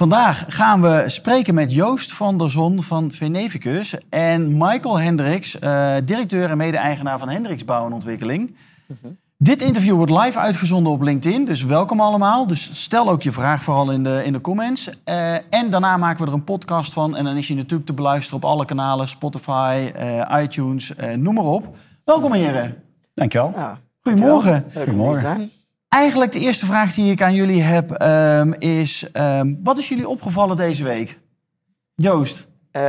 Vandaag gaan we spreken met Joost van der Zon van Venevicus en Michael Hendricks, uh, directeur en mede-eigenaar van Hendricks Bouw en Ontwikkeling. Dit interview wordt live uitgezonden op LinkedIn, dus welkom allemaal. Dus stel ook je vraag vooral in de, in de comments. Uh, en daarna maken we er een podcast van en dan is je natuurlijk te beluisteren op alle kanalen, Spotify, uh, iTunes, noem maar op. Welkom heren. Dankjewel. Ja, Goedemorgen. Goedemorgen. Eigenlijk de eerste vraag die ik aan jullie heb um, is: um, wat is jullie opgevallen deze week? Joost. Uh,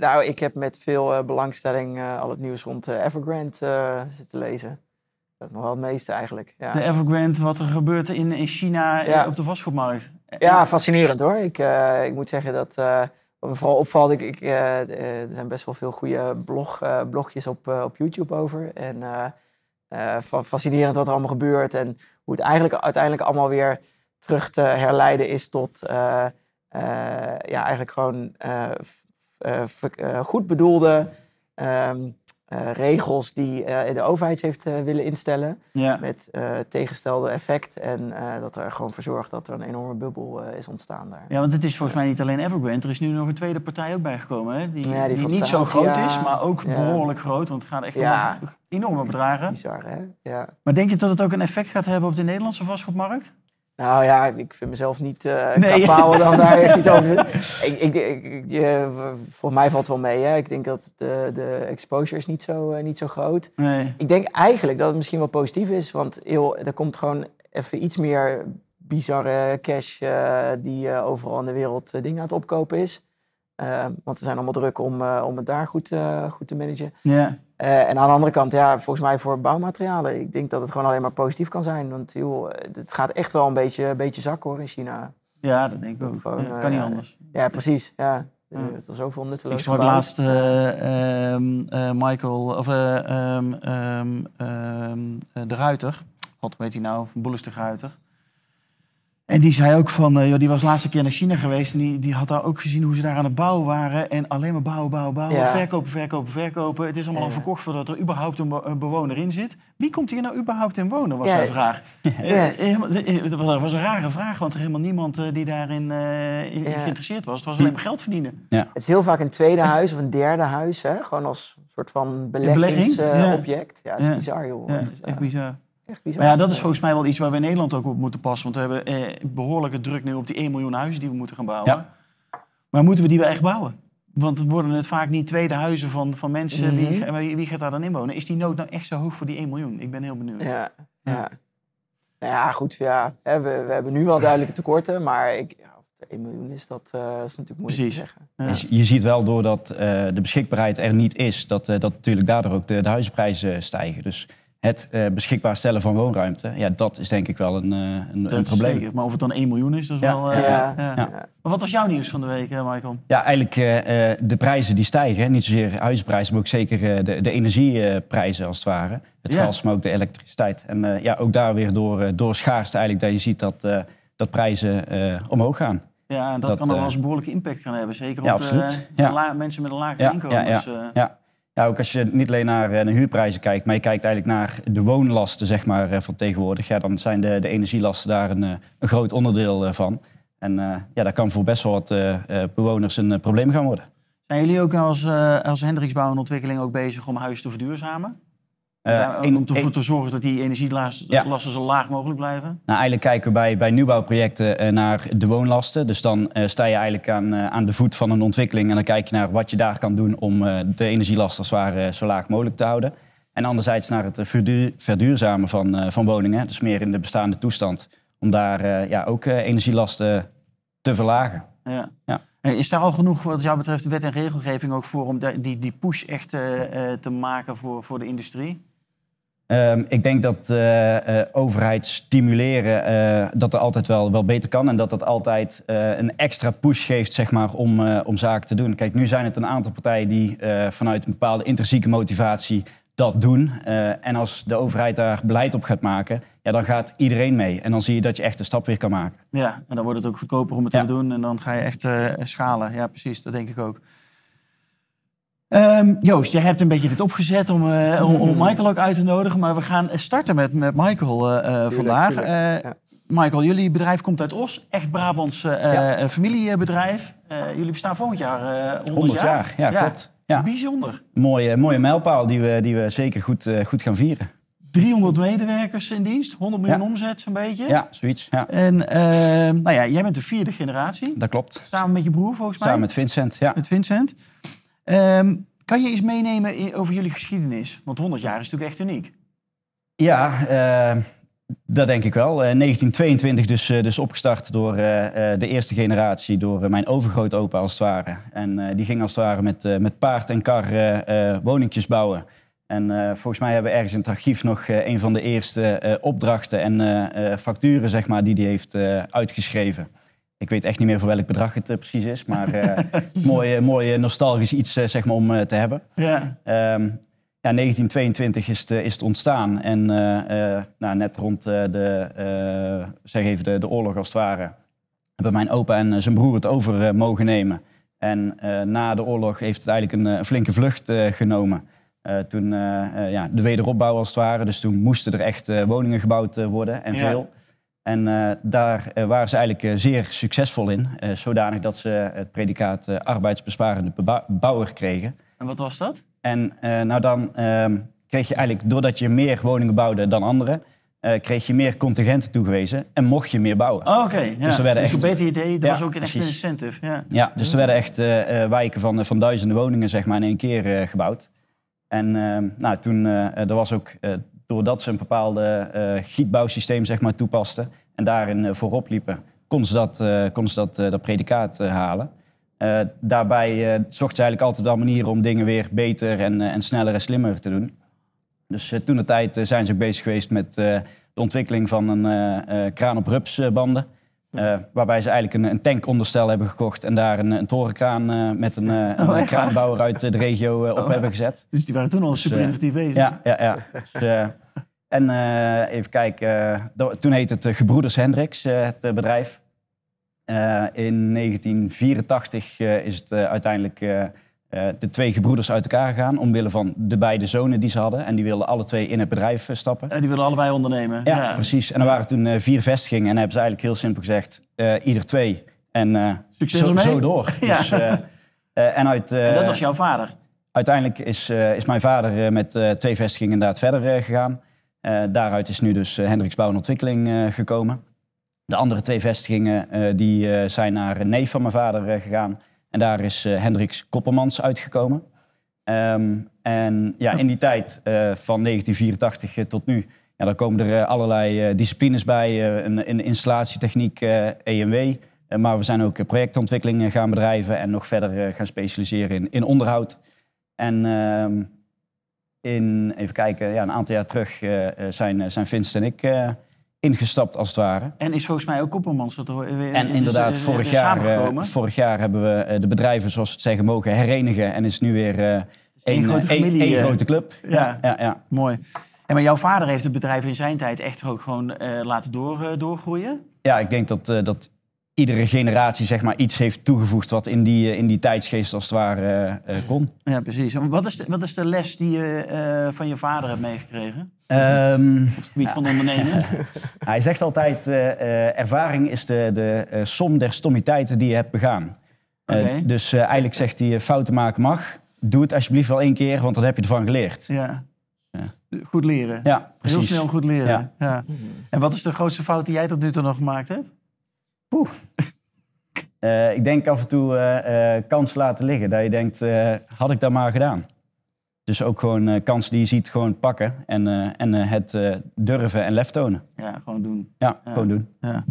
nou, ik heb met veel uh, belangstelling uh, al het nieuws rond Evergrande zitten lezen. Dat is nog wel het meeste eigenlijk. Ja. De Evergrande, wat er gebeurt in, in China ja. op de vastgoedmarkt. Ja, fascinerend hoor. Ik, ik moet zeggen dat wat me vooral opvalt, ik, ik er zijn best wel veel goede blog, blogjes op, op YouTube over. En fascinerend wat er allemaal gebeurt en hoe het eigenlijk uiteindelijk allemaal weer terug te herleiden is tot uh, uh, ja, eigenlijk gewoon uh, goed bedoelde um, regels die de overheid heeft willen instellen. Ja. Met tegenstelde effect. En dat er gewoon voor zorgt dat er een enorme bubbel is ontstaan daar. Ja, want het is volgens mij niet alleen Evergrande. Er is nu nog een tweede partij ook bijgekomen. Hè? Die, ja, die, die niet zo groot is, maar ook behoorlijk groot. Want het gaat echt om enorme bedragen. Bizar, hè? Ja. Maar denk je dat het ook een effect gaat hebben op de Nederlandse vastgoedmarkt? Nou ja, ik vind mezelf niet uh, nee. dan daar echt iets over ik, ik, ik, je, Volgens mij valt het wel mee. Hè? Ik denk dat de, de exposure is niet zo, uh, niet zo groot. Nee. Ik denk eigenlijk dat het misschien wel positief is. Want heel, er komt gewoon even iets meer bizarre cash uh, die overal in de wereld dingen aan het opkopen is. want we zijn allemaal druk om, om het daar goed, goed te managen. Ja. Uh, en aan de andere kant, ja, volgens mij voor bouwmaterialen. Ik denk dat het gewoon alleen maar positief kan zijn. Want joh, het gaat echt wel een beetje, een beetje zak hoor in China. Ja, dat denk ik ook. Gewoon, ja, kan niet anders. Ja, precies. Ja. Ja. Er is zoveel nutteloos Ik sprak laatst uh, uh, Michael, of um, um, de Ruiter. God, weet hij nou? Boelis de Ruiter. En die zei ook van, uh, joh, die was de laatste keer naar China geweest en die, die had daar ook gezien hoe ze daar aan het bouwen waren. En alleen maar bouwen, bouwen, bouwen, ja. verkopen, verkopen, verkopen. Het is allemaal al verkocht voordat er überhaupt een, be een, bewoner in zit. Wie komt hier nou überhaupt in wonen, was zijn vraag. Dat was, was, een rare vraag, want er helemaal niemand uh, die daarin uh, geïnteresseerd was. Het was alleen maar geld verdienen. Het is heel vaak een tweede huis of een derde huis, hè? gewoon als soort van beleggingsobject. Ja, dat is bizar joh. Ja, echt bizar. Echt Maar ja, dat is volgens mij wel iets waar we in Nederland ook op moeten passen. Want we hebben eh, behoorlijke druk nu op die 1 miljoen huizen die we moeten gaan bouwen. Ja. Maar moeten we die wel echt bouwen? Want worden het vaak niet tweede huizen van, van mensen. Mm -hmm. wie, wie, gaat daar dan in wonen? Is die nood nou echt zo hoog voor die 1 miljoen? Ik ben heel benieuwd. Ja, ja. Nou ja goed. Ja, we, we hebben nu wel duidelijke tekorten. Maar ik, ja, 1 miljoen is, dat, uh, is natuurlijk moeilijk Precies. te zeggen. Ja. Je ziet wel doordat uh, de beschikbaarheid er niet is... dat, uh, dat natuurlijk daardoor ook de, de huisprijzen stijgen. Dus het uh, beschikbaar stellen van woonruimte, ja, dat is denk ik wel een, uh, een, een probleem. Zeker. Maar of het dan 1 miljoen is, dat is ja. wel... Uh, ja. Ja. Maar wat was jouw nieuws van de week, Michael? Ja, eigenlijk de prijzen die stijgen. Niet zozeer huisprijzen, maar ook zeker de, de energieprijzen als het ware. Het gas, maar ook de elektriciteit. En ja, ook daar weer door, door schaarste eigenlijk dat je ziet dat, dat prijzen omhoog gaan. Ja, en dat, dat kan dan wel eens een behoorlijke impact gaan hebben. Zeker op de, mensen met een lager inkomen. Ja, ja. Ook als je niet alleen naar de eh, huurprijzen kijkt, maar je kijkt eigenlijk naar de woonlasten zeg maar, eh, van tegenwoordig. Ja, dan zijn de, de energielasten daar een, eh, een groot onderdeel van. En ja, dat kan voor best wel wat bewoners een probleem gaan worden. Zijn jullie ook als, als Hendriksbouw en Ontwikkeling ook bezig om huis te verduurzamen? Uh, om ervoor te zorgen dat die energielasten ja. zo laag mogelijk blijven? Nou, eigenlijk kijken we bij, bij nieuwbouwprojecten uh, naar de woonlasten. Dus dan uh, sta je eigenlijk aan, aan de voet van een ontwikkeling... en dan kijk je naar wat je daar kan doen om de energielasten als ware zo laag mogelijk te houden. En anderzijds naar het verduur, verduurzamen van, van woningen. Dus meer in de bestaande toestand. Om daar ja, ook energielasten te verlagen. Ja. ja. Is daar al genoeg wat jou betreft wet en regelgeving ook voor... om die, die push echt te maken voor, voor de industrie? Ehm, ik denk dat uh, overheid stimuleren dat er altijd wel, wel beter kan. En dat dat altijd een extra push geeft zeg maar, om, om zaken te doen. Kijk, nu zijn het een aantal partijen die vanuit een bepaalde intrinsieke motivatie dat doen. en als de overheid daar beleid op gaat maken, ja, dan gaat iedereen mee. En dan zie je dat je echt een stap weer kan maken. Ja, en dan wordt het ook goedkoper om het te doen. En dan ga je echt schalen. Ja, precies. Dat denk ik ook. Um, Joost, jij hebt een beetje dit opgezet om, uh, om, Michael ook uit te nodigen. Maar we gaan starten met, met Michael uh, vandaag. Ja. Michael, jullie bedrijf komt uit Os. Echt Brabants ja. familiebedrijf. jullie bestaan volgend jaar 100, 100 jaar. Ja, klopt. Ja. Bijzonder. Mooie, mooie mijlpaal die we, die we zeker goed, goed gaan vieren. 300 medewerkers in dienst, 100 miljoen omzet zo'n beetje. Ja, zoiets. Ja. En ehm, nou ja, jij bent de vierde generatie. Dat klopt. Samen met je broer volgens mij. Samen met Vincent, ja. Met Vincent. Um, kan je iets meenemen over jullie geschiedenis? Want 100 jaar is natuurlijk echt uniek. Ja, uh, dat denk ik wel. Uh, 1922 dus, uh, dus opgestart door uh, de eerste generatie, door mijn overgrootopa als het ware. En die ging als het ware met, met paard en kar woningjes bouwen. En volgens mij hebben we ergens in het archief nog een van de eerste opdrachten en facturen zeg maar, die hij heeft uitgeschreven. Ik weet echt niet meer voor welk bedrag het uh, precies is, maar uh, mooi, mooi nostalgisch iets zeg maar, om te hebben. Ja. Um, ja, 1922 is het, is het ontstaan en nou, net rond de, zeg even de, de oorlog als het ware, hebben mijn opa en zijn broer het over mogen nemen. En na de oorlog heeft het eigenlijk een, een flinke vlucht genomen. toen ja, de wederopbouw als het ware, dus toen moesten er echt woningen gebouwd worden en ja. veel. En uh, daar uh, waren ze eigenlijk uh, zeer succesvol in. zodanig dat ze het predicaat arbeidsbesparende bouwer kregen. En wat was dat? En nou dan ehm, kreeg je eigenlijk, doordat je meer woningen bouwde dan anderen... kreeg je meer contingenten toegewezen en mocht je meer bouwen. Oh, oké. Ja. Dus er werden dus echt... een beter idee, dat was ook een echt incentive. Ja, ja dus er werden echt wijken van, van duizenden woningen zeg maar, in één keer gebouwd. En ehm, nou, toen, er was ook doordat ze een bepaalde uh, gietbouwsysteem zeg maar, toepasten en daarin uh, voorop liepen, konden ze dat, uh, konden ze dat, dat predicaat halen. daarbij zochten ze eigenlijk altijd wel manieren om dingen weer beter en, en sneller en slimmer te doen. Dus toen de tijd zijn ze bezig geweest met de ontwikkeling van een kraan op rupsbanden. Uh, waarbij ze eigenlijk een, een, tankonderstel hebben gekocht en daar een, een torenkraan uh, met een, uh, oh, een kraanbouwer uit de regio op oh. hebben gezet. Dus die waren toen al dus, super innovatief bezig. Ja, ja, ja. Dus, en even kijken, toen heette het Gebroeders Hendricks, het bedrijf. in 1984 is het uiteindelijk uh, de twee gebroeders uit elkaar gegaan omwille van de beide zonen die ze hadden. En die wilden alle twee in het bedrijf uh, stappen. En die willen allebei ondernemen. Ja, precies. En er waren toen uh, vier vestigingen. En hebben ze eigenlijk heel simpel gezegd, ieder twee. En zo, zo, door. Ja. Dus, en, uit, en dat was jouw vader? Uiteindelijk is, is mijn vader met twee vestigingen inderdaad verder gegaan. daaruit is nu dus Hendricks Bouw en Ontwikkeling gekomen. De andere twee vestigingen die, zijn naar een neef van mijn vader gegaan. En daar is uh, Hendricks Koppermans uitgekomen. Um, en ja, in die tijd uh, van 1984 uh, tot nu, ja, dan komen er allerlei disciplines bij. een, een installatietechniek, EMW. maar we zijn ook projectontwikkeling gaan bedrijven en nog verder gaan specialiseren in, in onderhoud. En um, in, even kijken, ja, een aantal jaar terug zijn, zijn Vincent en ik ingestapt als het ware. En is volgens mij ook Koppelmans er weer En inderdaad, vorig, jaar, uh, vorig jaar hebben we uh, de bedrijven, zoals we het zeggen, mogen herenigen. En is nu weer één, grote, familie, één, grote club. Ja, ja, ja, mooi. En maar jouw vader heeft het bedrijf in zijn tijd echt ook gewoon laten door, doorgroeien? Ja, ik denk dat, dat iedere generatie zeg maar, iets heeft toegevoegd wat in die, in die tijdsgeest als het ware uh, kon. Ja, precies. Wat is de, wat is de les die je uh, van je vader hebt meegekregen? Um, op het gebied ja. van ondernemen? Hij zegt altijd, uh, ervaring is de, de som der stommiteiten die je hebt begaan. Okay. dus eigenlijk zegt hij, fouten maken mag. Doe het alsjeblieft wel één keer, want dan heb je ervan geleerd. Ja. Goed leren. Ja, precies. Heel snel goed leren. Ja. ja. En wat is de grootste fout die jij tot nu toe nog gemaakt hebt? Oeh. Uh, ik denk af en toe uh, uh, kansen laten liggen. Dat je denkt, had ik dat maar gedaan. Dus ook gewoon kansen die je ziet, gewoon pakken. En, en het durven en lef tonen. Ja, gewoon doen. Ja, gewoon doen. Ja.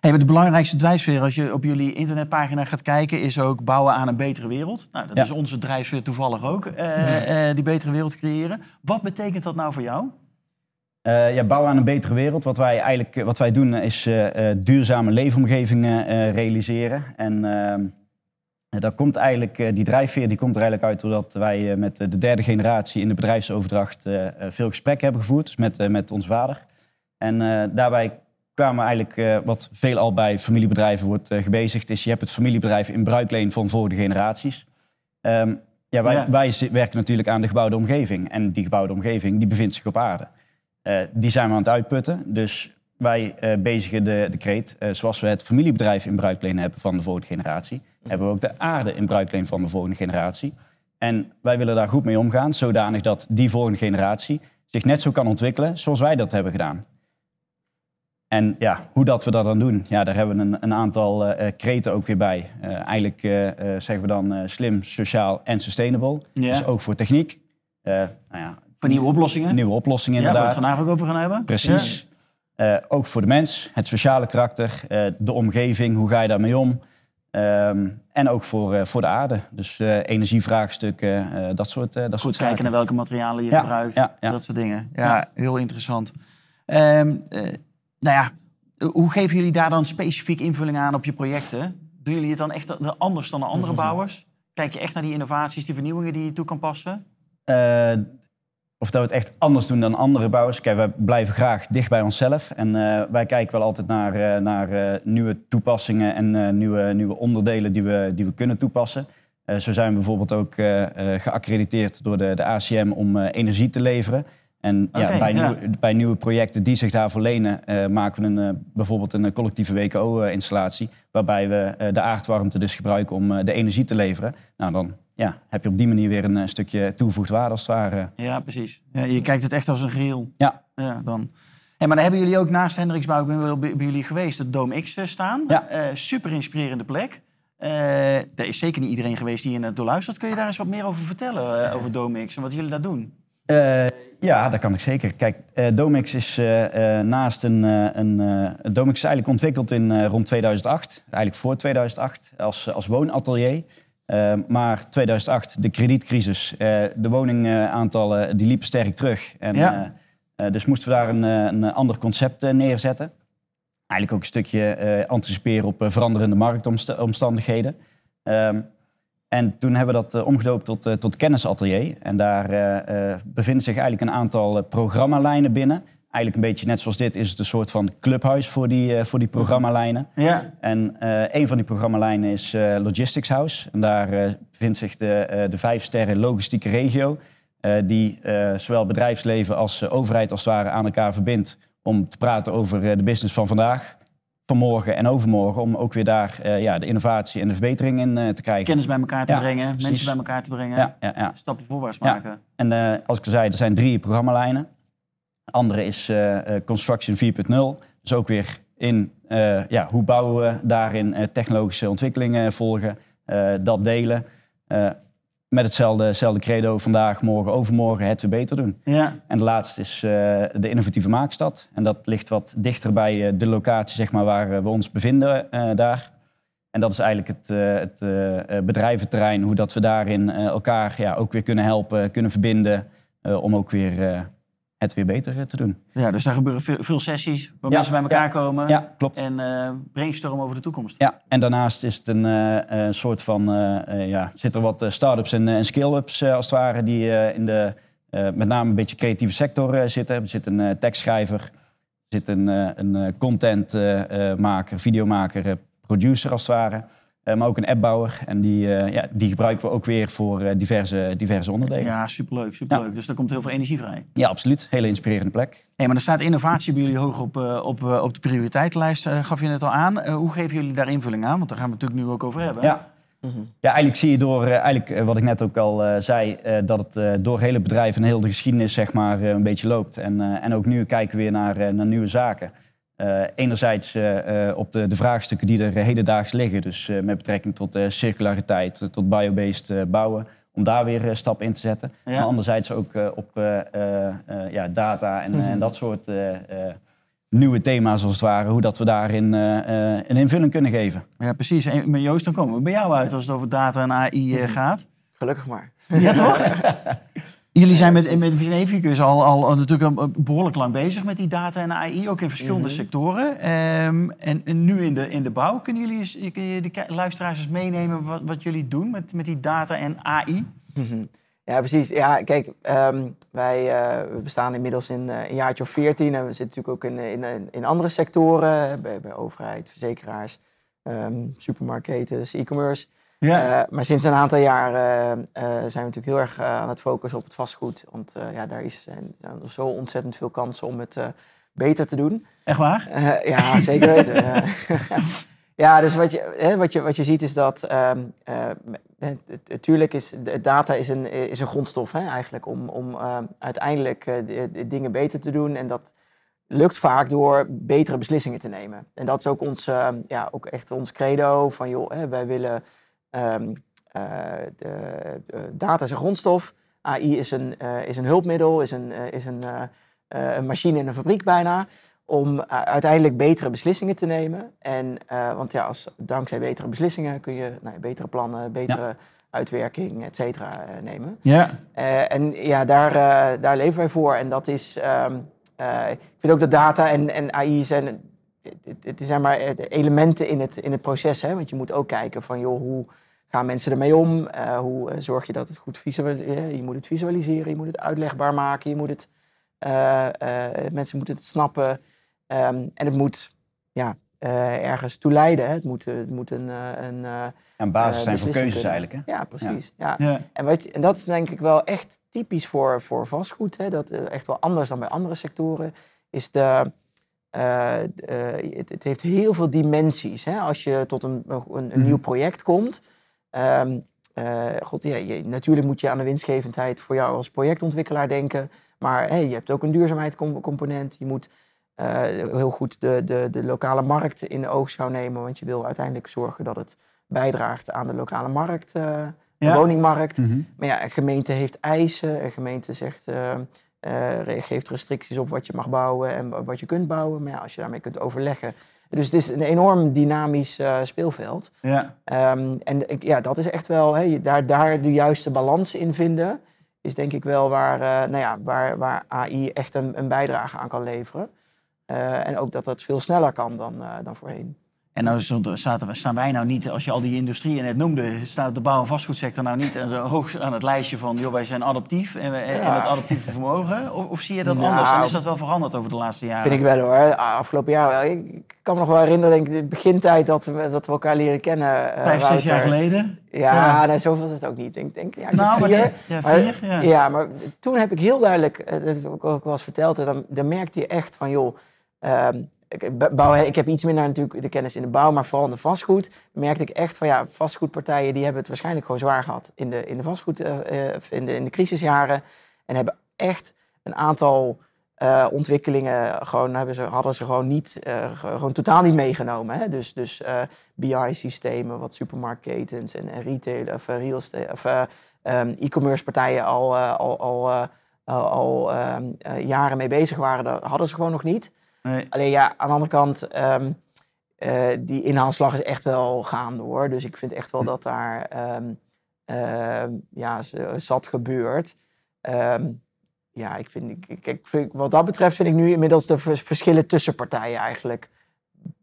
Hey, maar de belangrijkste drijfveer, als je op jullie internetpagina gaat kijken, is ook bouwen aan een betere wereld. Nou, dat is onze drijfveer toevallig ook, die betere wereld creëren. Wat betekent dat nou voor jou? Ja, bouwen aan een betere wereld. Wat wij eigenlijk wat wij doen is duurzame leefomgevingen realiseren. En ehm, dat komt eigenlijk, die drijfveer die komt er eigenlijk uit doordat wij met de derde generatie in de bedrijfsoverdracht veel gesprekken hebben gevoerd. Dus met, met ons vader. En daarbij kwamen eigenlijk, wat veel al bij familiebedrijven wordt gebezigd, is je hebt het familiebedrijf in bruikleen van vorige generaties. Um, ja, wij, wij, werken natuurlijk aan de gebouwde omgeving. En die gebouwde omgeving die bevindt zich op aarde. Uh, die zijn we aan het uitputten. Dus wij uh, bezigen de, de kreet, uh, zoals we het familiebedrijf in bruikleen hebben van de volgende generatie, hebben we ook de aarde in bruikleen van de volgende generatie. En wij willen daar goed mee omgaan, zodanig dat die volgende generatie zich net zo kan ontwikkelen zoals wij dat hebben gedaan. En ja, hoe dat we dat dan doen, ja, daar hebben we een, een aantal uh, kreten ook weer bij. Uh, eigenlijk uh, zeggen we dan slim, sociaal en sustainable. Ja. Dus ook voor techniek. nou ja, voor nieuwe oplossingen? Nieuwe oplossingen, inderdaad. Ja, waar we het vandaag ook over gaan hebben. Precies. Ja. ook voor de mens, het sociale karakter, de omgeving, hoe ga je daarmee om? Um, en ook voor, voor de aarde. Dus energievraagstukken, dat soort, dat Goed soort kijken naar welke materialen je gebruikt, dat soort dingen. Ja, heel interessant. Um, nou ja, hoe geven jullie daar dan specifiek invulling aan op je projecten? Doen jullie het dan echt anders dan de andere bouwers? Kijk je echt naar die innovaties, die vernieuwingen die je toe kan passen? Uh, of dat we het echt anders doen dan andere bouwers. Kijk, wij blijven graag dicht bij onszelf. En uh, wij kijken wel altijd naar, uh, naar nieuwe toepassingen en nieuwe, nieuwe onderdelen die we, die we kunnen toepassen. zo zijn we bijvoorbeeld ook geaccrediteerd door de, de ACM om energie te leveren. En ja, bij, Nieuwe, bij, nieuwe projecten die zich daarvoor lenen, maken we een, bijvoorbeeld een collectieve WKO-installatie. waarbij we de aardwarmte dus gebruiken om de energie te leveren. Nou, dan ja, heb je op die manier weer een stukje toegevoegd waarde als het ware. Ja, grill. Ja, je kijkt het echt als een geheel. Ja. ja dan. Hey, maar dan hebben jullie ook naast Hendriksbouw, ik ben wel bij, jullie geweest, het Dome X staan. Ja. super inspirerende plek. er is zeker niet iedereen geweest die in het doorluistert. Kun je daar eens wat meer over vertellen, over Dome X en wat jullie daar doen? Ja, dat kan ik zeker. Kijk, uh, Domix is uh, naast een... een Domix is eigenlijk ontwikkeld in rond 2008. Eigenlijk voor 2008 als, als woonatelier. Maar 2008, de kredietcrisis. de woningaantallen die liepen sterk terug. En, ja. dus moesten we daar een, een ander concept neerzetten. Eigenlijk ook een stukje anticiperen op veranderende marktomstandigheden. Ehm, en toen hebben we dat uh, omgedoopt tot, uh, tot kennisatelier. En daar uh, bevinden zich eigenlijk een aantal programmalijnen binnen. Eigenlijk een beetje net zoals dit is het een soort van clubhuis voor die, voor die programmalijnen. Ja. En een van die programmalijnen is Logistics House. En daar bevindt zich de, de vijf sterren logistieke regio. die zowel bedrijfsleven als overheid als het ware aan elkaar verbindt. Om te praten over de business van vandaag vanmorgen en overmorgen om ook weer daar ja, de innovatie en de verbetering in te krijgen. Kennis bij elkaar te brengen, mensen bij elkaar te brengen, ja, ja, ja. stappen voorwaarts maken. En als ik al zei, er zijn drie programmalijnen. De andere is Construction 4.0. Dus ook weer in ja, hoe bouwen we daarin technologische ontwikkelingen volgen, dat delen met hetzelfde, hetzelfde credo vandaag, morgen, overmorgen, het weer beter doen. Ja. En de laatste is uh, de innovatieve maakstad. En dat ligt wat dichter bij uh, de locatie zeg maar, waar uh, we ons bevinden daar. En dat is eigenlijk het, het bedrijventerrein, hoe dat we daarin elkaar ja, ook weer kunnen helpen, kunnen verbinden. om ook weer het weer beter eh, te doen. Ja, dus daar gebeuren veel, veel sessies waar mensen bij elkaar komen. Ja, klopt. En uh, brainstormen over de toekomst. Ja, en daarnaast is het een uh, soort van, uh, ja, zitten er wat start-ups en, en scale-ups als het ware, die in de met name een beetje creatieve sector zitten. Er zit een tekstschrijver, er zit een, een contentmaker, videomaker, producer als het ware. Uh, maar ook een appbouwer. En die, uh, ja, die gebruiken we ook weer voor uh, diverse, diverse onderdelen. Ja, superleuk. superleuk. Ja. Dus daar komt heel veel energie vrij. Ja, absoluut. Hele inspirerende plek. Hey, maar er staat innovatie bij jullie hoog op, op, op de prioriteitenlijst, gaf je net al aan. hoe geven jullie daar invulling aan? Want daar gaan we het natuurlijk nu ook over hebben. Ja, ja eigenlijk zie je door, eigenlijk, wat ik net ook al zei, dat het door hele bedrijven en heel de geschiedenis zeg maar, een beetje loopt. En, en ook nu kijken we weer naar, naar nieuwe zaken. Uh, enerzijds uh, op de, de, vraagstukken die er hedendaags liggen, dus uh, met betrekking tot circulariteit, tot biobased bouwen, om daar weer stappen in te zetten. Ja. Maar anderzijds ook op ja, data en, en, dat soort nieuwe thema's als het ware, hoe dat we daarin een invulling kunnen geven. Ja, precies. En met Joost, dan komen we bij jou uit als het over data en AI gaat. Gelukkig maar. Ja, toch? Jullie zijn met, met Venevicus al, al, natuurlijk behoorlijk lang bezig met die data en AI, ook in verschillende mhm. sectoren. Um, en, en, nu in de, in de bouw, kunnen jullie kun je de luisteraars eens meenemen wat, wat jullie doen met, met die data en AI? Mhm. Ja, precies. Ja, kijk, um, wij uh, we bestaan inmiddels in uh, een jaartje of veertien. En we zitten natuurlijk ook in, in, in andere sectoren, bij, bij overheid, verzekeraars, um, supermarkten, e-commerce. Ja. Uh, maar sinds een aantal jaar zijn we natuurlijk heel erg aan het focussen op het vastgoed. Want ja, daar is, zijn, zijn er zo ontzettend veel kansen om het beter te doen. Echt waar? ja, zeker weten. Ja, dus wat je, hè, wat je, wat je ziet is dat natuurlijk um, uh, is data is een, is een grondstof hè, eigenlijk om, om uh, uiteindelijk de, de dingen beter te doen. En dat lukt vaak door betere beslissingen te nemen. En dat is ook, ons, uh, ja, ook echt ons credo van joh, hè, wij willen um, de, de, data is een grondstof. AI is een, is een hulpmiddel, is een, is een, een machine in een fabriek bijna om uh, uiteindelijk betere beslissingen te nemen. En, uh, want ja, als, dankzij betere beslissingen kun je nou, betere plannen, betere uitwerking, et cetera, uh, nemen. Ja. en ja, daar, daar leven wij voor. En dat is, um, ik vind ook dat data en, en AI zijn, het, het zijn maar elementen in het, in het proces. Hè? Want je moet ook kijken van, joh, hoe gaan mensen ermee om? hoe zorg je dat het goed visualiseren? Je moet het visualiseren, je moet het uitlegbaar maken, je moet het... mensen moeten het snappen. Um, en het moet ja, uh, ergens toe leiden. Hè. Het moet, het moet een, een, uh, een basis zijn voor keuzes kunnen. eigenlijk. Hè? Ja, precies. Ja. ja. En, wat en dat is denk ik wel echt typisch voor, voor vastgoed. Hè. Dat echt wel anders dan bij andere sectoren. Is de, het, het, heeft heel veel dimensies. Hè. Als je tot een, een, een mhm. nieuw project komt. Um, God, ja, je, natuurlijk moet je aan de winstgevendheid voor jou als projectontwikkelaar denken. Maar hey, je hebt ook een duurzaamheidscomponent. Je moet uh, heel goed de, de, de lokale markt in de oogschouw nemen. Want je wil uiteindelijk zorgen dat het bijdraagt aan de lokale markt, uh, de woningmarkt. Mhm. Maar ja, een gemeente heeft eisen. Een gemeente zegt, geeft restricties op wat je mag bouwen en wat je kunt bouwen. Maar ja, als je daarmee kunt overleggen. Dus het is een enorm dynamisch speelveld. Ja. Um, en ja, dat is echt wel, hè, daar, daar de juiste balans in vinden, is denk ik wel waar, nou ja, waar, waar AI echt een, een bijdrage aan kan leveren. Uh, en ook dat dat veel sneller kan dan, dan voorheen. En nou zaten, staan wij nou niet, als je al die industrieën net noemde, staat de bouw- en vastgoedsector nou niet hoog aan het lijstje van, joh, wij zijn adaptief en, we, en het adaptieve vermogen? Of, of, zie je dat nou, anders? En is dat wel veranderd over de laatste jaren? Vind ik wel hoor. Afgelopen jaar, ik kan me nog wel herinneren, denk ik, de begintijd dat we, dat we elkaar leren kennen. Uh, Vijf, zes jaar geleden? Ja, ja. Nee, zoveel is het ook niet. Denk, denk, ja, nou, vier. Maar, ja, vier maar, ja. ja. maar toen heb ik heel duidelijk, dat heb ik ook wel eens verteld, dan, dan merkte je echt van, joh, Um, ik, bouw, ik heb iets minder natuurlijk de kennis in de bouw, maar vooral in de vastgoed merkte ik echt van ja, vastgoedpartijen die hebben het waarschijnlijk gewoon zwaar gehad in de, in de vastgoed, uh, in, de, in de crisisjaren. En hebben echt een aantal uh, ontwikkelingen gewoon, hebben ze, hadden ze gewoon, niet, gewoon totaal niet meegenomen. Hè? Dus, dus BI-systemen, wat supermarktketens en, en retail of real estate of um, e-commerce partijen al, al, al, al um, jaren mee bezig waren, dat hadden ze gewoon nog niet. Nee. Alleen ja, aan de andere kant, um, uh, die inhaalslag is echt wel gaande hoor. Dus ik vind echt wel dat daar um, uh, ja, zat gebeurt. Ja, ik vind, ik, wat dat betreft vind ik nu inmiddels de verschillen tussen partijen eigenlijk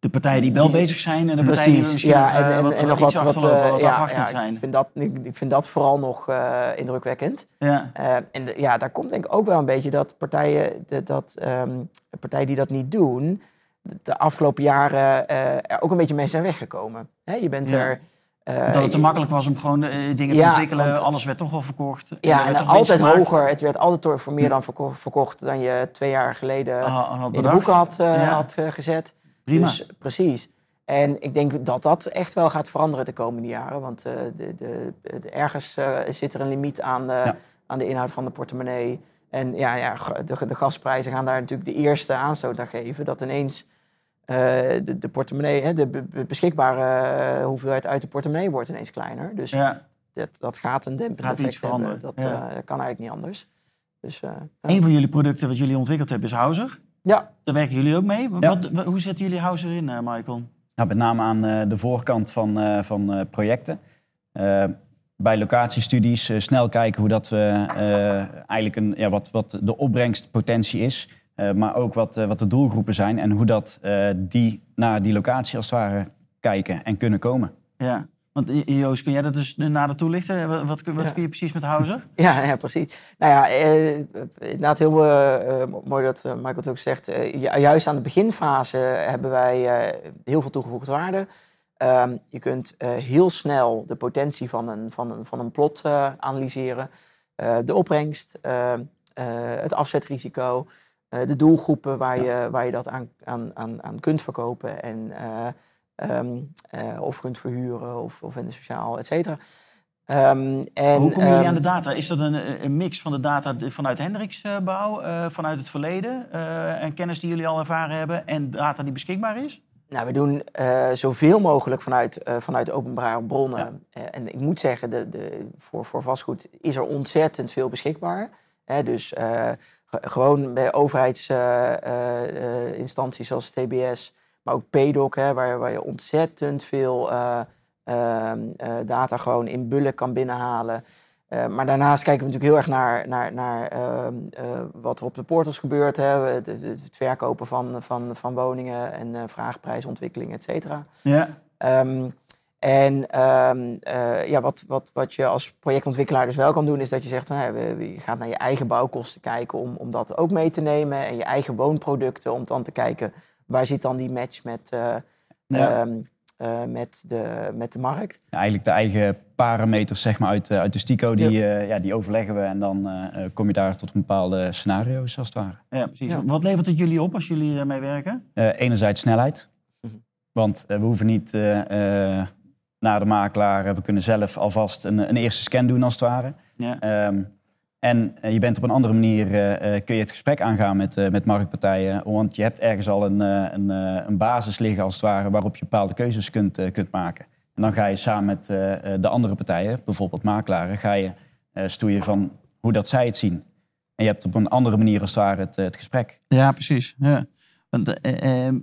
de partijen die wel bezig zijn en de partijen die misschien ja, en, en, wat, en nog wat, wat, wat, uh, ja, ja, zijn. Ik vind, dat, ik, vind dat vooral nog uh, indrukwekkend. Ja. Uh, en de, ja, daar komt denk ik ook wel een beetje dat partijen, de, dat, um, partijen die dat niet doen, de, afgelopen jaren er ook een beetje mee zijn weggekomen. Hè, je bent er... dat het te makkelijk was om gewoon dingen te ontwikkelen. Want, alles werd toch wel verkocht. Ja, en, altijd hoger. Het werd altijd voor meer dan verkocht dan je twee jaar geleden in de boeken had, had gezet. Prima. Dus, precies. En ik denk dat dat echt wel gaat veranderen de komende jaren. Want uh, de, de, de, ergens uh, zit er een limiet aan, ja. aan de inhoud van de portemonnee. En ja, ja de, de gasprijzen gaan daar natuurlijk de eerste aanstoot aan geven. Dat ineens de, de portemonnee, hè, de beschikbare hoeveelheid uit de portemonnee wordt ineens kleiner. Dus ja. dat, dat gaat een dempend gaat effect hebben. Dat ja. kan eigenlijk niet anders. Dus, een van jullie producten wat jullie ontwikkeld hebben is Houser. Ja. Daar werken jullie ook mee. Wat, hoe zetten jullie House erin, Michael? Nou, met name aan uh, de voorkant van, uh, van projecten. bij locatiestudies snel kijken hoe dat we eigenlijk een, ja, wat, wat de opbrengstpotentie is. maar ook wat, wat de doelgroepen zijn en hoe dat die naar die locatie als het ware kijken en kunnen komen. Ja, want Joost, kun jij dat dus nader toelichten? Wat, wat, wat kun je precies met Houser? Ja, ja precies. Nou ja, eh, inderdaad heel uh, mooi dat Michael het ook zegt. juist aan de beginfase hebben wij heel veel toegevoegde waarde. Ehm, je kunt heel snel de potentie van een, van een, van een plot analyseren. de opbrengst, het afzetrisico, de doelgroepen waar, je, waar je dat aan, aan, aan, aan kunt verkopen. En Um, uh, of kunt verhuren of, of in de sociaal, et cetera. Um, en, Hoe komen jullie aan de ehm, data? Is dat een, een mix van de data vanuit Hendriksbouw, uh, vanuit het verleden uh, en kennis die jullie al ervaren hebben en data die beschikbaar is? Nou, we doen zoveel mogelijk vanuit, vanuit openbare bronnen. Ja. En ik moet zeggen, de, de, voor, voor vastgoed is er ontzettend veel beschikbaar. dus gewoon bij overheidsinstanties zoals TBS maar ook PDOC, hè, waar, waar je ontzettend veel uh, uh, data gewoon in bullen kan binnenhalen. Uh, maar daarnaast kijken we natuurlijk heel erg naar, naar, naar ehm, wat er op de portals gebeurt. Hè. Het, het verkopen van, van, van woningen en vraagprijsontwikkeling, et cetera. Ja. Um, en um, uh, ja, wat, wat, wat je als projectontwikkelaar dus wel kan doen, is dat je zegt, nou, je gaat naar je eigen bouwkosten kijken om, om dat ook mee te nemen. En je eigen woonproducten, om dan te kijken waar zit dan die match met, uh, ja. uh, met, de, met de markt? eigenlijk de eigen parameters zeg maar, uit, uit de STICO, die, ja. ja die overleggen we en dan kom je daar tot bepaalde scenario's als het ware. Ja, precies. Wat levert het jullie op als jullie ermee werken? enerzijds snelheid, mhm. want we hoeven niet naar de makelaar, we kunnen zelf alvast een, een eerste scan doen als het ware. Ja. Um, en eh, je bent op een andere manier, uh, kun je het gesprek aangaan met, uh, met marktpartijen. Want je hebt ergens al een, een, een, basis liggen als het ware waarop je bepaalde keuzes kunt, kunt maken. En dan ga je samen met de andere partijen, bijvoorbeeld makelaren, ga je stoeien van hoe dat zij het zien. En je hebt op een andere manier als het ware het, het gesprek. Ja, precies. Ja. Want, ehm,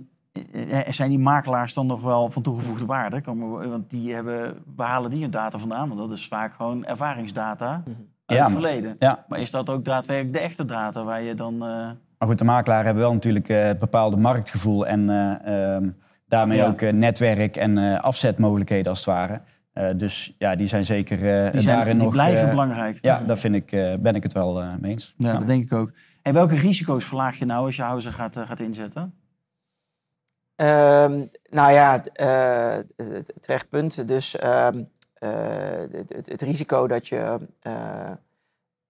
zijn die makelaars dan nog wel van toegevoegde waarde? Want die hebben, waar halen die hun data vandaan? Want dat is vaak gewoon ervaringsdata. Mhm uit ja, het verleden. Ja. Maar is dat ook daadwerkelijk de echte data waar je dan... Uh... Maar goed, de makelaar hebben wel natuurlijk uh, het bepaalde marktgevoel en uh, um, daarmee ook netwerk en afzetmogelijkheden als het ware. dus ja, die zijn zeker die zijn, daarin die nog... blijven belangrijk. Ja, daar vind ik, ben ik het wel mee eens. Ja, dat denk ik ook. En welke risico's verlaag je nou als je huizen gaat, gaat inzetten? Um, nou ja, terecht punt. Dus um, eh, het, het, risico dat je eh,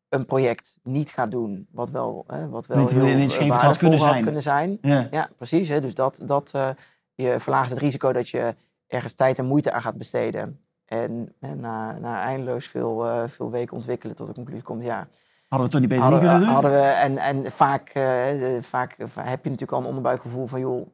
een project niet gaat doen, wat wel, wat wel heel waardevol had kunnen zijn. kunnen zijn. Ja. ja, precies. Hè, dus dat, dat, uh, je verlaagt het risico dat je ergens tijd en moeite aan gaat besteden. En, na, na eindeloos veel, uh, veel weken ontwikkelen tot de conclusie komt, ja... Hadden we het toch niet beter hadden, niet kunnen doen? Hadden we, en en vaak, uh, vaak heb je natuurlijk al een onderbuikgevoel van, joh,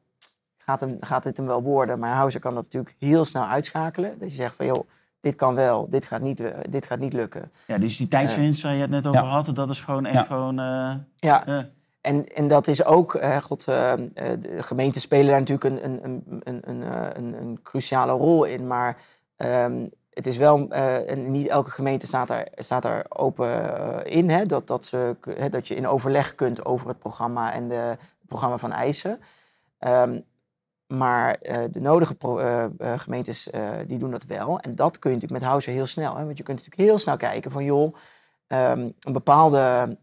gaat, hem, gaat dit hem wel worden? Maar Houser kan dat natuurlijk heel snel uitschakelen. Dat je zegt van, joh, dit kan wel, dit gaat niet, eh, dit gaat niet lukken. Ja, dus die tijdswinst waar je het net over had, dat is gewoon echt gewoon... Uh, ja, en, en dat is ook, uh, god, de gemeenten spelen daar natuurlijk een, een, een, een, een, een cruciale rol in, maar um, het is wel, en niet elke gemeente staat daar, staat daar open in, hè, dat, dat, ze, hè, dat je in overleg kunt over het programma en de, het programma van eisen. Um, maar uh, de nodige uh, uh, gemeentes die doen dat wel. En dat kun je natuurlijk met Houser heel snel. Hè? Want je kunt natuurlijk heel snel kijken van joh, um, een bepaalde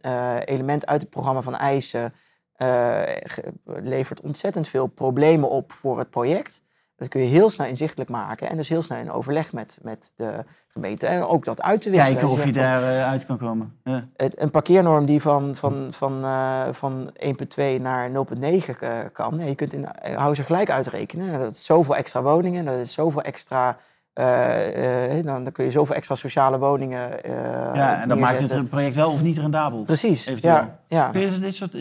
element uit het programma van eisen levert ontzettend veel problemen op voor het project. Dat kun je heel snel inzichtelijk maken en dus heel snel in overleg met, met de gemeente. En ook dat uit te wisselen. Kijken of je daaruit uit kan komen. Ja. een parkeernorm die van, van, van, uh, van 1,2 naar 0,9 uh, kan. Je kunt in hou ze gelijk uitrekenen. Dat is zoveel extra woningen, dat is zoveel extra... Uh, dan, dan kun je zoveel extra sociale woningen Ja, en dan maakt het project wel of niet rendabel. Precies, ja, ja. Kun je dit soort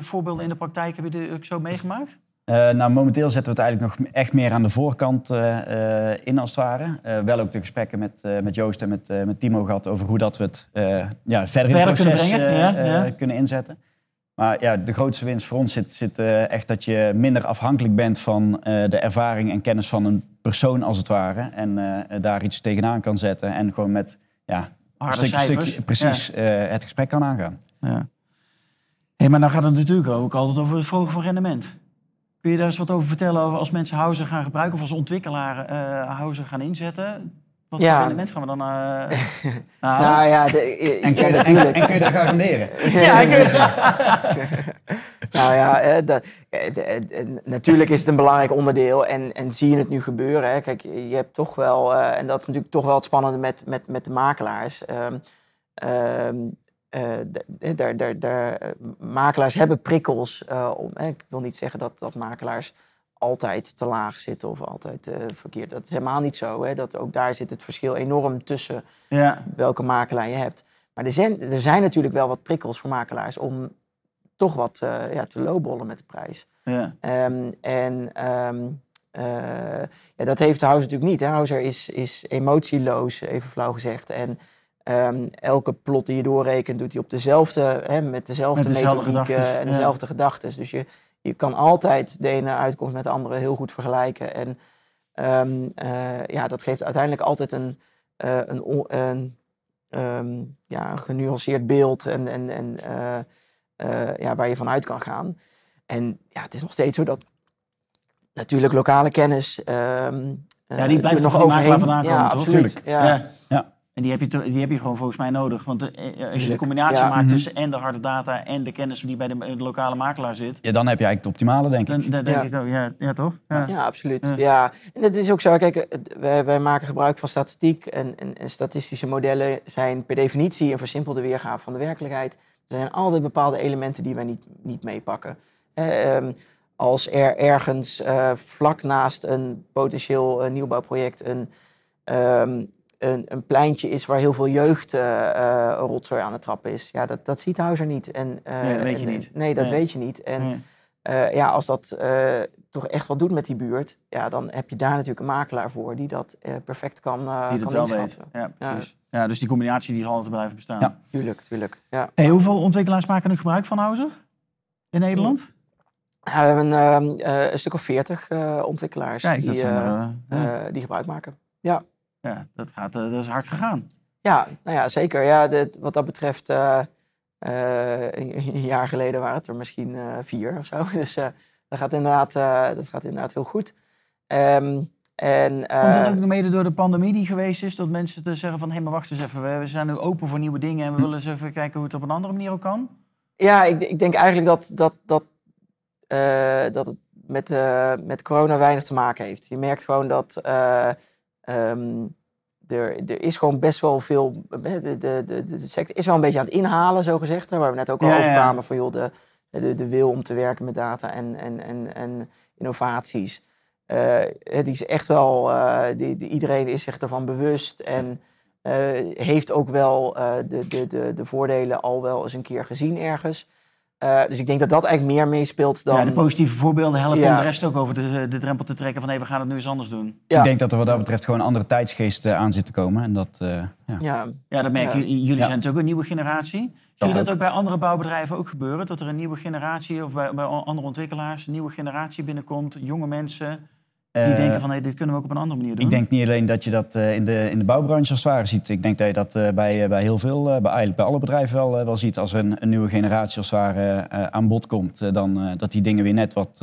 voorbeelden in de praktijk, heb je dit ook zo meegemaakt? Uh, nou, momenteel zetten we het eigenlijk nog echt meer aan de voorkant uh, in, als het ware. wel ook de gesprekken met, met Joost en met, met Timo gehad over hoe dat we het ja, verder in het proces kunnen, ja, ja. kunnen, inzetten. Maar ja, de grootste winst voor ons zit, zit echt dat je minder afhankelijk bent van de ervaring en kennis van een persoon als het ware. En daar iets tegenaan kan zetten en gewoon met ja, een stukje, stukje, precies het gesprek kan aangaan. Ja. Hey, maar dan gaat het natuurlijk ook altijd over het verhogen van rendement. Kun je daar eens wat over vertellen over als mensen Houser gaan gebruiken of als ontwikkelaar uh, Houser gaan inzetten? Wat voor rendement gaan we dan uh, Nou ja, de, en, kun je, natuurlijk. En, kun je dat garanderen? ja, nou ja, de, de, natuurlijk is het een belangrijk onderdeel en, en zie je het nu gebeuren. Hè. Kijk, je hebt toch wel, uh, en dat is natuurlijk toch wel het spannende met, met, met de makelaars. Um, um, uh, daar, daar, daar, eh, makelaars hebben prikkels. Uh, om, ik wil niet zeggen dat, dat makelaars altijd te laag zitten of altijd uh, verkeerd. Dat is helemaal niet zo. Hè? Dat ook daar zit het verschil enorm tussen ja. welke makelaar je hebt. Maar er zijn, er zijn natuurlijk wel wat prikkels voor makelaars om toch wat ja, te lowballen met de prijs. Ja. Um, en um, ja, dat heeft Houser natuurlijk niet. Hè? Houser is, is emotieloos, even flauw gezegd. En Um, elke plot die je doorrekent, doet hij op dezelfde, hè, met dezelfde, met dezelfde en dezelfde gedachten. Dus je, je kan altijd de ene uitkomst met de andere heel goed vergelijken. En um, uh, ja, dat geeft uiteindelijk altijd een, uh, een, een um, ja, een genuanceerd beeld en, en, en uh, ja, waar je vanuit kan gaan. En ja, het is nog steeds zo dat natuurlijk lokale kennis. Ja, die blijft nog overheen. Vandaan komen, ja, absoluut. Ja. ja. En die heb, je, die heb je gewoon volgens mij nodig. Want eh, eh, als je de combinatie maakt mhm. tussen en de harde data en de kennis die bij de, lokale makelaar zit. Ja, dan heb je eigenlijk het optimale, denk ik. Dan, denk ik ook, ja, ja toch? Ja, ja absoluut. Ja. En het is ook zo, kijk, wij, wij maken gebruik van statistiek. En, en, statistische modellen zijn per definitie een versimpelde weergave van de werkelijkheid. Er zijn altijd bepaalde elementen die wij niet, niet meepakken. Eh, als er ergens uh, vlak naast een potentieel uh, nieuwbouwproject een. Um, een, een pleintje is waar heel veel jeugd uh, rotzooi aan het trappen is. Ja, dat, dat ziet Huizer niet. En, uh, nee, dat weet je niet. Nee, dat weet je niet. En ja, als dat toch echt wat doet met die buurt, ja, dan heb je daar natuurlijk een makelaar voor die dat perfect kan, die kan wel weet. Ja, precies. Ja. dus die combinatie die zal altijd blijven bestaan. Ja, tuurlijk, tuurlijk. Ja. Hey, hoeveel ontwikkelaars maken nu gebruik van Houser in Nederland? we hebben ehm, een stuk of veertig ontwikkelaars Kijk, die, die gebruik maken. Ja ja, dat, gaat, uh, dat is hard gegaan. Ja, nou ja, zeker. Ja, dit, wat dat betreft, uh, een, jaar geleden waren het er misschien vier of zo. Dus dat, gaat inderdaad, dat gaat inderdaad heel goed. Um, en, Komt dat ook mede door de pandemie die geweest is? Dat mensen te zeggen van, hé, hey, maar wacht eens even. We, zijn nu open voor nieuwe dingen en we willen eens even kijken hoe het op een andere manier ook kan? Ja, ik, ik denk eigenlijk dat, dat, dat, dat het met, met corona weinig te maken heeft. Je merkt gewoon dat Um, er, er, is gewoon best wel veel. De, de, de, de, sector is wel een beetje aan het inhalen, zo gezegd. Waar we net ook al over kwamen van joh, de, de, de wil om te werken met data en, en, en, en innovaties. Uh, die is echt wel. Uh, die, die, iedereen is zich ervan bewust en uh, heeft ook wel de, de, de, de voordelen al wel eens een keer gezien ergens. Uh, dus ik denk dat dat eigenlijk meer meespeelt dan... Ja, de positieve voorbeelden helpen om de rest ook over de, de drempel te trekken van... hé, we gaan het nu eens anders doen. Ja. Ik denk dat er wat dat betreft gewoon een andere tijdsgeest uh, aan zit te komen. En dat, uh, ja. Ja. ja, dat merken jullie. Jullie zijn natuurlijk een nieuwe generatie. Zie je dat ook. bij andere bouwbedrijven ook gebeuren? Dat er een nieuwe generatie, of bij, bij andere ontwikkelaars... een nieuwe generatie binnenkomt, jonge mensen die uh, denken van hey, dit kunnen we ook op een andere manier doen? Ik denk niet alleen dat je dat uh, in, de, in de bouwbranche als het ware ziet. Ik denk dat je dat uh, bij, bij heel veel, bij, eigenlijk bij alle bedrijven wel, wel ziet. Als er een, een, nieuwe generatie als het ware aan bod komt, dan dat die dingen weer net wat,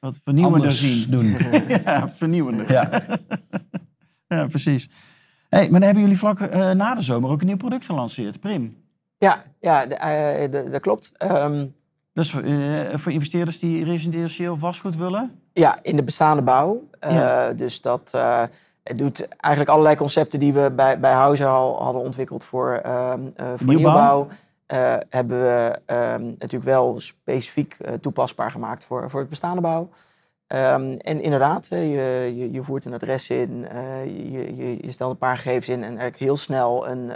wat vernieuwender zien. doen. ja, vernieuwender. Ja, ja precies. Hey, maar dan hebben jullie vlak na de zomer ook een nieuw product gelanceerd, Prim. Ja, ja dat klopt. Um, dus voor, voor investeerders die residentieel vastgoed willen? Ja, in de bestaande bouw. Uh, dus dat uh, het doet eigenlijk allerlei concepten die we bij, bij al hadden ontwikkeld voor, voor nieuwbouw. hebben we ehm, natuurlijk wel specifiek toepasbaar gemaakt voor, voor het bestaande bouw. Um, en inderdaad, je, je, je, voert een adres in, je, je, je, stelt een paar gegevens in en eigenlijk heel snel een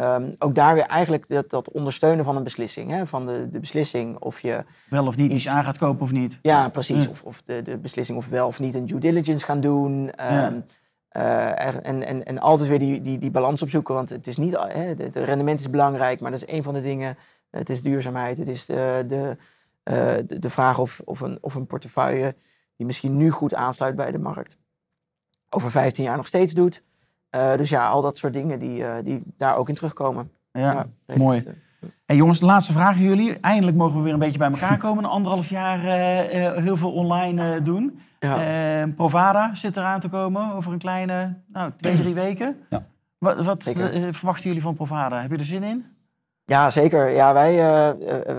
Um, ook daar weer eigenlijk dat, dat ondersteunen van een beslissing. Hè? Van de, de beslissing of je... Wel of niet iets aan gaat kopen of niet. Ja, precies. Of, of de, de beslissing of wel of niet een due diligence gaan doen. Um, ja. uh, en, en, en altijd weer die, die, die balans opzoeken. Want het is niet, hè, het rendement is belangrijk, maar dat is een van de dingen Het is duurzaamheid. Het is de, de, de, de vraag of, of, een, of een portefeuille die misschien nu goed aansluit bij de markt, over 15 jaar nog steeds doet. Dus ja, al dat soort dingen die, die daar ook in terugkomen. Ja, mooi. En jongens, de laatste vraag aan jullie. Eindelijk mogen we weer een beetje bij elkaar komen. Een anderhalf jaar heel veel online doen. Ja. Provada zit eraan te komen over een kleine nou, twee, drie weken. Ja. Wat, wat verwachten jullie van Provada? Heb je er zin in? Ja, zeker. Ja, wij uh,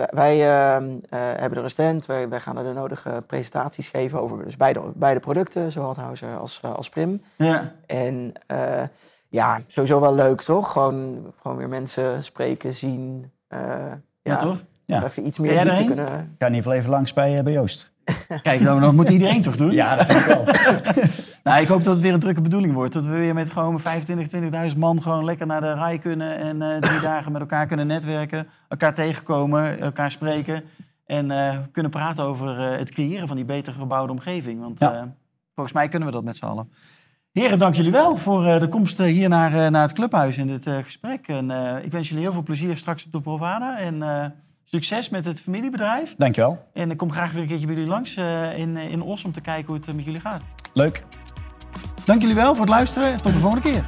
wij uh, hebben er een stand. Wij, wij, gaan er de nodige presentaties geven over dus beide, beide producten, zowel Houser als, als Prim. Ja. En ja, sowieso wel leuk, toch? Gewoon, gewoon weer mensen spreken, zien. ja, ja, toch? Ja. Even iets meer diepte kunnen... Ik ga in ieder geval even langs bij, bij Joost. Kijk, dan, moet iedereen toch doen? Ja, dat vind ik wel. nou, ik hoop dat het weer een drukke bedoeling wordt. Dat we weer met gewoon 25, 20.000 man gewoon lekker naar de rij kunnen. En uh, drie dagen met elkaar kunnen netwerken. Elkaar tegenkomen, elkaar spreken. En uh, kunnen praten over uh, het creëren van die beter gebouwde omgeving. Want volgens mij kunnen we dat met z'n allen. Heren, dank jullie wel voor de komst hier naar, naar het clubhuis in dit gesprek. En ik wens jullie heel veel plezier straks op de Provada. En Succes met het familiebedrijf. Dankjewel. En ik kom graag weer een keertje bij jullie langs uh, in, in Os om te kijken hoe het met jullie gaat. Leuk. Dank jullie wel voor het luisteren en tot de volgende keer.